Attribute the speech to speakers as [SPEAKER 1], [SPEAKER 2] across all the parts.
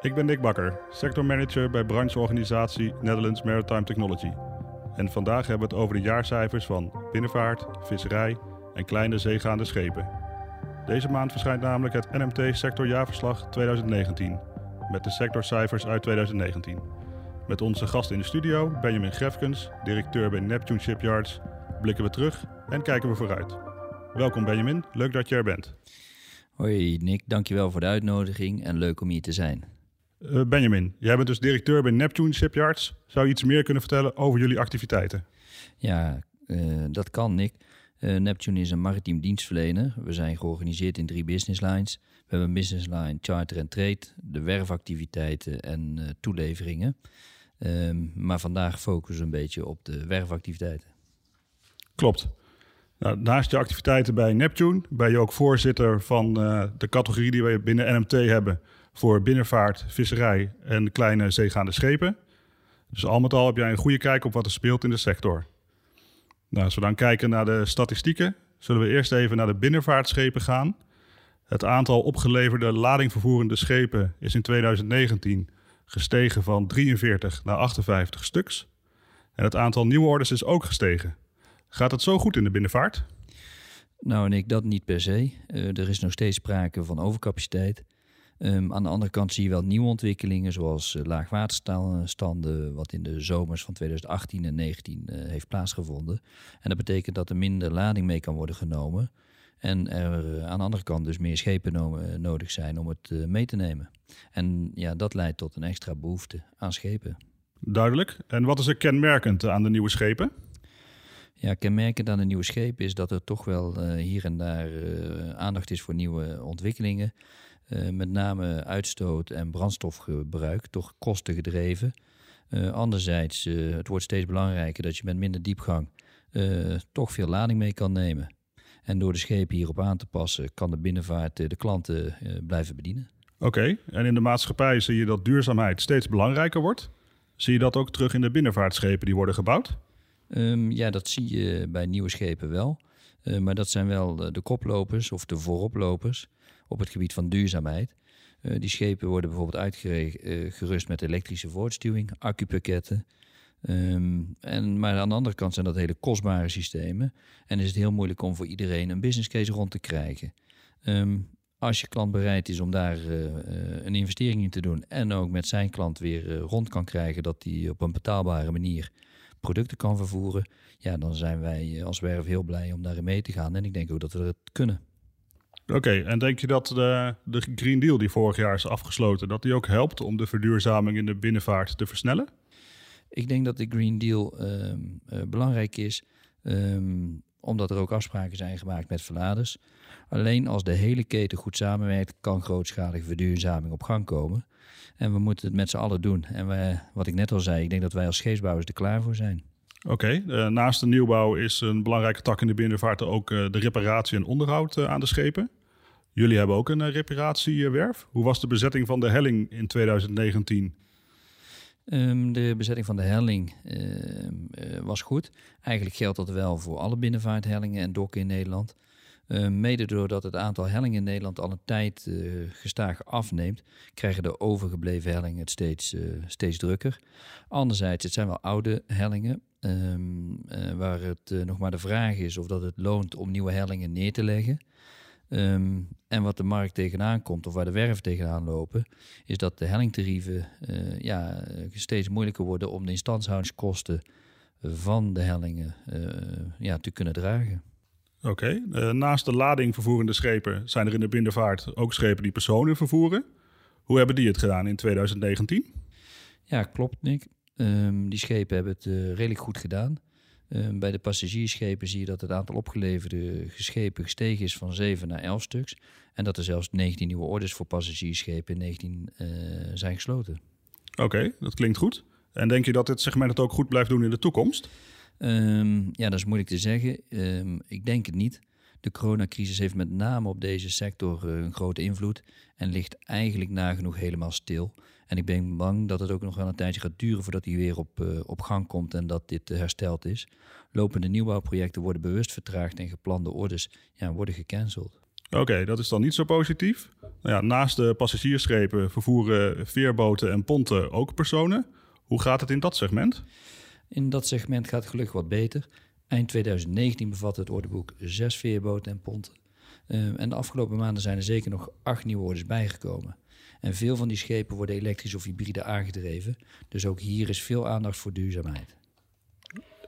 [SPEAKER 1] Ik ben Nick Bakker, sectormanager bij brancheorganisatie Netherlands Maritime Technology. En vandaag hebben we het over de jaarcijfers van binnenvaart, visserij en kleine zeegaande schepen. Deze maand verschijnt namelijk het NMT Sectorjaarverslag 2019 met de sectorcijfers uit 2019. Met onze gast in de studio, Benjamin Grefkens, directeur bij Neptune Shipyards, blikken we terug en kijken we vooruit. Welkom Benjamin, leuk dat je er bent.
[SPEAKER 2] Hoi Nick, dankjewel voor de uitnodiging en leuk om hier te zijn.
[SPEAKER 1] Uh, Benjamin, jij bent dus directeur bij Neptune Shipyards. Zou je iets meer kunnen vertellen over jullie activiteiten?
[SPEAKER 2] Ja, uh, dat kan Nick. Uh, Neptune is een maritiem dienstverlener. We zijn georganiseerd in drie business lines. We hebben een business line charter en trade, de werfactiviteiten en toeleveringen. Um, maar vandaag focussen we een beetje op de werfactiviteiten.
[SPEAKER 1] Klopt. Nou, naast je activiteiten bij Neptune ben je ook voorzitter van de categorie die we binnen NMT hebben voor binnenvaart, visserij en kleine zeegaande schepen. Dus al met al heb jij een goede kijk op wat er speelt in de sector. Nou, als we dan kijken naar de statistieken, zullen we eerst even naar de binnenvaartschepen gaan. Het aantal opgeleverde ladingvervoerende schepen is in 2019 gestegen van 43 naar 58 stuks. En het aantal nieuwe orders is ook gestegen. Gaat het zo goed in de binnenvaart?
[SPEAKER 2] Nou, en ik dat niet per se. Uh, er is nog steeds sprake van overcapaciteit. Um, aan de andere kant zie je wel nieuwe ontwikkelingen, zoals uh, laagwaterstanden, wat in de zomers van 2018 en 2019 uh, heeft plaatsgevonden. En dat betekent dat er minder lading mee kan worden genomen. En er aan de andere kant dus meer schepen no nodig zijn om het mee te nemen. En ja, dat leidt tot een extra behoefte aan schepen.
[SPEAKER 1] Duidelijk. En wat is er kenmerkend aan de nieuwe schepen?
[SPEAKER 2] Ja, kenmerkend aan de nieuwe schepen is dat er toch wel uh, hier en daar uh, aandacht is voor nieuwe ontwikkelingen. Uh, met name uitstoot en brandstofgebruik, toch kostengedreven. anderzijds, het wordt steeds belangrijker dat je met minder diepgang toch veel lading mee kan nemen. En door de schepen hierop aan te passen, kan de binnenvaart de klanten blijven bedienen.
[SPEAKER 1] Oké, okay. en in de maatschappij zie je dat duurzaamheid steeds belangrijker wordt. Zie je dat ook terug in de binnenvaartschepen die worden gebouwd?
[SPEAKER 2] Um, ja, dat zie je bij nieuwe schepen wel. Uh, maar dat zijn wel de, de, koplopers of de vooroplopers op het gebied van duurzaamheid. Uh, die schepen worden bijvoorbeeld uitgerust uh, met elektrische voortstuwing, accupakketten. Um, en, maar aan de andere kant zijn dat hele kostbare systemen. En is het heel moeilijk om voor iedereen een business case rond te krijgen. Um, als je klant bereid is om daar een investering in te doen en ook met zijn klant weer rond kan krijgen dat hij op een betaalbare manier producten kan vervoeren, ja, dan zijn wij als werf heel blij om daarin mee te gaan. En ik denk ook dat we het kunnen.
[SPEAKER 1] Oké, okay, en denk je dat de, de Green Deal die vorig jaar is afgesloten, dat die ook helpt om de verduurzaming in de binnenvaart te versnellen?
[SPEAKER 2] Ik denk dat de Green Deal um, uh, belangrijk is, um, omdat er ook afspraken zijn gemaakt met verladers. Alleen als de hele keten goed samenwerkt, kan grootschalige verduurzaming op gang komen. En we moeten het met z'n allen doen. En wat ik net al zei, ik denk dat wij als scheepsbouwers er klaar voor zijn.
[SPEAKER 1] Oké, uh, naast de nieuwbouw is een belangrijke tak in de binnenvaart ook uh, de reparatie en onderhoud uh, aan de schepen. Jullie hebben ook een reparatiewerf. Hoe was de bezetting van de helling in 2019?
[SPEAKER 2] Um, de bezetting van de helling was goed. Eigenlijk geldt dat wel voor alle binnenvaarthellingen en dokken in Nederland. Uh, mede doordat het aantal hellingen in Nederland al een tijd uh, gestaag afneemt, krijgen de overgebleven hellingen het steeds, uh, steeds drukker. Anderzijds, het zijn wel oude hellingen, waar het nog maar de vraag is of dat het loont om nieuwe hellingen neer te leggen. Um, en wat de markt tegenaan komt, of waar de werven tegenaan lopen, is dat de hellingtarieven ja, steeds moeilijker worden om de instandhoudingskosten van de hellingen ja, te kunnen dragen.
[SPEAKER 1] Oké. Okay. Uh, naast de lading vervoerende schepen zijn er in de binnenvaart ook schepen die personen vervoeren. Hoe hebben die het gedaan in 2019?
[SPEAKER 2] Ja, klopt, Nick. Um, die schepen hebben het redelijk goed gedaan. Um, bij de passagiersschepen zie je dat het aantal opgeleverde schepen gestegen is van 7 naar 11 stuks. En dat er zelfs 19 nieuwe orders voor passagiersschepen in 19 uh, zijn gesloten.
[SPEAKER 1] Oké, okay, dat klinkt goed. En denk je dat dit segment het ook goed blijft doen in de toekomst?
[SPEAKER 2] Um, ja, dat is moeilijk te zeggen. Um, ik denk het niet. De coronacrisis heeft met name op deze sector uh, een grote invloed en ligt eigenlijk nagenoeg helemaal stil. En ik ben bang dat het ook nog wel een tijdje gaat duren voordat hij weer op, uh, op gang komt en dat dit uh, hersteld is. Lopende nieuwbouwprojecten worden bewust vertraagd en geplande orders ja, worden gecanceld.
[SPEAKER 1] Oké, dat is dan niet zo positief. Nou ja, naast de passagiersschepen vervoeren veerboten en ponten ook personen. Hoe gaat het in dat segment?
[SPEAKER 2] In dat segment gaat het gelukkig wat beter. Eind 2019 bevat het orderboek zes veerboten en ponten. Uh, en de afgelopen maanden zijn er zeker nog acht nieuwe orders bijgekomen. En veel van die schepen worden elektrisch of hybride aangedreven. Dus ook hier is veel aandacht voor duurzaamheid.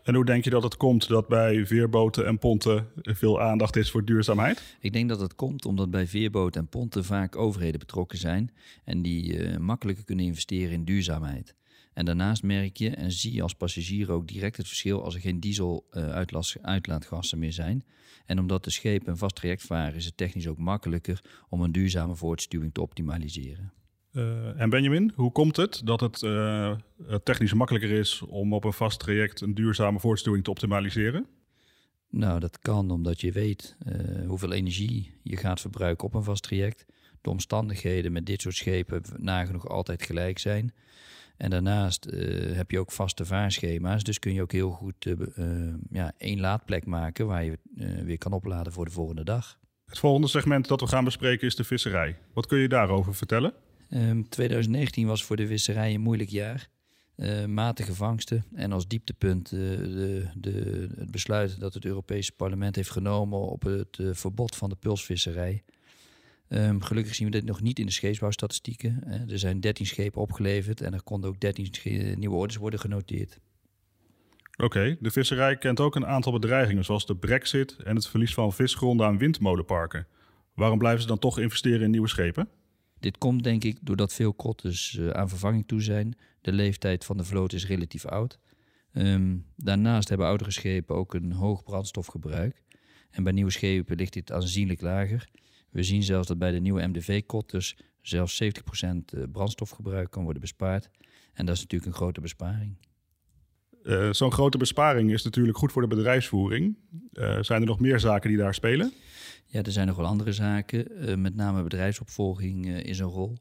[SPEAKER 1] En hoe denk je dat het komt dat bij veerboten en ponten veel aandacht is voor duurzaamheid?
[SPEAKER 2] Ik denk dat het komt omdat bij veerboten en ponten vaak overheden betrokken zijn en die uh, makkelijker kunnen investeren in duurzaamheid. En daarnaast merk je en zie je als passagier ook direct het verschil als er geen diesel-uitlaatgassen eh, meer zijn. En omdat de schepen een vast traject varen, is het technisch ook makkelijker om een duurzame voortstuwing te optimaliseren.
[SPEAKER 1] Uh, en Benjamin, hoe komt het dat het uh, technisch makkelijker is om op een vast traject een duurzame voortstuwing te optimaliseren?
[SPEAKER 2] Nou, dat kan omdat je weet hoeveel energie je gaat verbruiken op een vast traject. De omstandigheden met dit soort schepen nagenoeg altijd gelijk zijn. En daarnaast uh, heb je ook vaste vaarschema's. Dus kun je ook heel goed uh, uh, ja, één laadplek maken waar je weer kan opladen voor de volgende dag.
[SPEAKER 1] Het volgende segment dat we gaan bespreken is de visserij. Wat kun je daarover vertellen?
[SPEAKER 2] Um, ehm, 2019 was voor de visserij een moeilijk jaar. matige vangsten en als dieptepunt de, de, het besluit dat het Europese parlement heeft genomen op het verbod van de pulsvisserij. Um, gelukkig zien we dit nog niet in de scheepsbouwstatistieken. Uh, er zijn 13 schepen opgeleverd en er konden ook 13 nieuwe orders worden genoteerd.
[SPEAKER 1] Oké, de visserij kent ook een aantal bedreigingen, zoals de brexit en het verlies van visgronden aan windmolenparken. Waarom blijven ze dan toch investeren in nieuwe schepen?
[SPEAKER 2] Dit komt denk ik doordat veel kotters uh, aan vervanging toe zijn. De leeftijd van de vloot is relatief oud. Um, daarnaast hebben oudere schepen ook een hoog brandstofgebruik. En bij nieuwe schepen ligt dit aanzienlijk lager. We zien zelfs dat bij de nieuwe MDV-kotters zelfs 70% eh, brandstofgebruik kan worden bespaard. En dat is natuurlijk een grote besparing.
[SPEAKER 1] Uh, Zo'n grote besparing is natuurlijk goed voor de bedrijfsvoering. Uh, zijn er nog meer zaken die daar spelen?
[SPEAKER 2] Ja, er zijn nog wel andere zaken. Uh, met name bedrijfsopvolging is een rol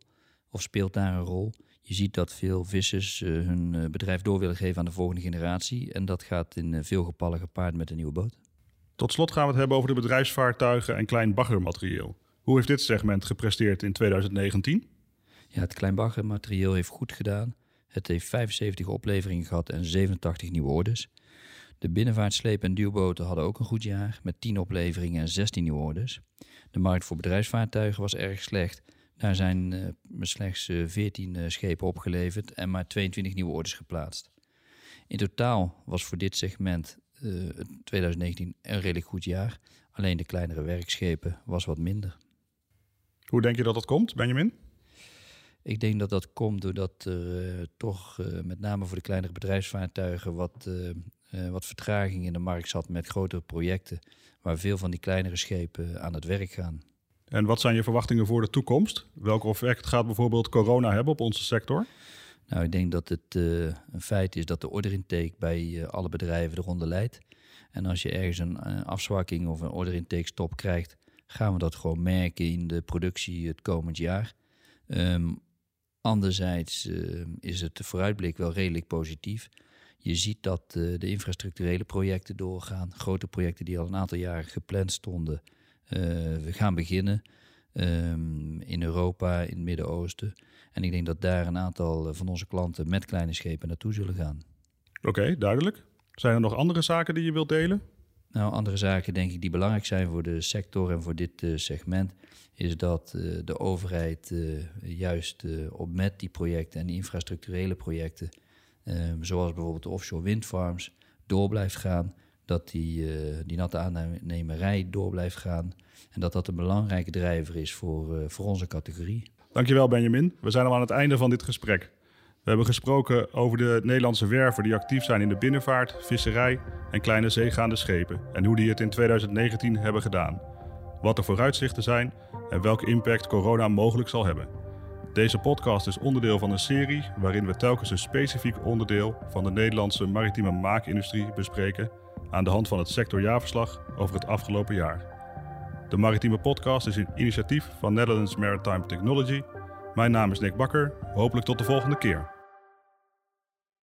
[SPEAKER 2] of speelt daar een rol. Je ziet dat veel vissers hun bedrijf door willen geven aan de volgende generatie. En dat gaat in veel gevallen gepaard met een nieuwe boot.
[SPEAKER 1] Tot slot gaan we het hebben over de bedrijfsvaartuigen en klein baggermaterieel. Hoe heeft dit segment gepresteerd in 2019?
[SPEAKER 2] Ja, het klein baggermaterieel heeft goed gedaan. Het heeft 75 opleveringen gehad en 87 nieuwe orders. De binnenvaartsleep- en duwboten hadden ook een goed jaar met 10 opleveringen en 16 nieuwe orders. De markt voor bedrijfsvaartuigen was erg slecht. Daar zijn uh, slechts uh, 14 uh, schepen opgeleverd en maar 22 nieuwe orders geplaatst. In totaal was voor dit segment 2019 eh, een redelijk goed jaar. Alleen de kleinere werkschepen was wat minder.
[SPEAKER 1] Hoe denk je dat dat komt, Benjamin?
[SPEAKER 2] Ik denk dat dat komt doordat er uh, toch uh, met name voor de kleinere bedrijfsvaartuigen wat, uh, wat vertraging in de markt zat met grotere projecten, waar veel van die kleinere schepen aan het werk gaan.
[SPEAKER 1] En wat zijn je verwachtingen voor de toekomst? Welk effect gaat bijvoorbeeld corona hebben op onze sector?
[SPEAKER 2] Nou, ik denk dat het uh, een feit is dat de orderintake bij uh, alle bedrijven eronder leidt. En als je ergens een, afzwakking of een orderintake stop krijgt, gaan we dat gewoon merken in de productie het komend jaar. Um, anderzijds uh, is het vooruitblik wel redelijk positief. Je ziet dat de infrastructurele projecten doorgaan. Grote projecten die al een aantal jaren gepland stonden, we gaan beginnen. Um, in Europa, in het Midden-Oosten. En ik denk dat daar een aantal eh, van onze klanten met kleine schepen naartoe zullen gaan.
[SPEAKER 1] Oké, duidelijk. Zijn er nog andere zaken die je wilt delen?
[SPEAKER 2] Nou, andere zaken denk ik die belangrijk zijn voor de sector en voor dit uh, segment, is dat uh, de overheid uh, juist op met die projecten en die infrastructurele projecten, ehm, zoals bijvoorbeeld de offshore windfarms, door blijft gaan. Dat die, die natte aannemerij door blijft gaan. En dat dat een belangrijke drijver is voor, voor onze categorie.
[SPEAKER 1] Dankjewel Benjamin. We zijn al aan het einde van dit gesprek. We hebben gesproken over de Nederlandse werven die actief zijn in de binnenvaart, visserij en kleine zeegaande schepen en hoe die het in 2019 hebben gedaan. Wat de vooruitzichten zijn en welke impact corona mogelijk zal hebben. Deze podcast is onderdeel van een serie waarin we telkens een specifiek onderdeel van de Nederlandse maritieme maakindustrie bespreken aan de hand van het sectorjaarverslag over het afgelopen jaar. De Maritieme Podcast is een initiatief van Netherlands Maritime Technology. Mijn naam is Nick Bakker. Hopelijk tot de volgende keer.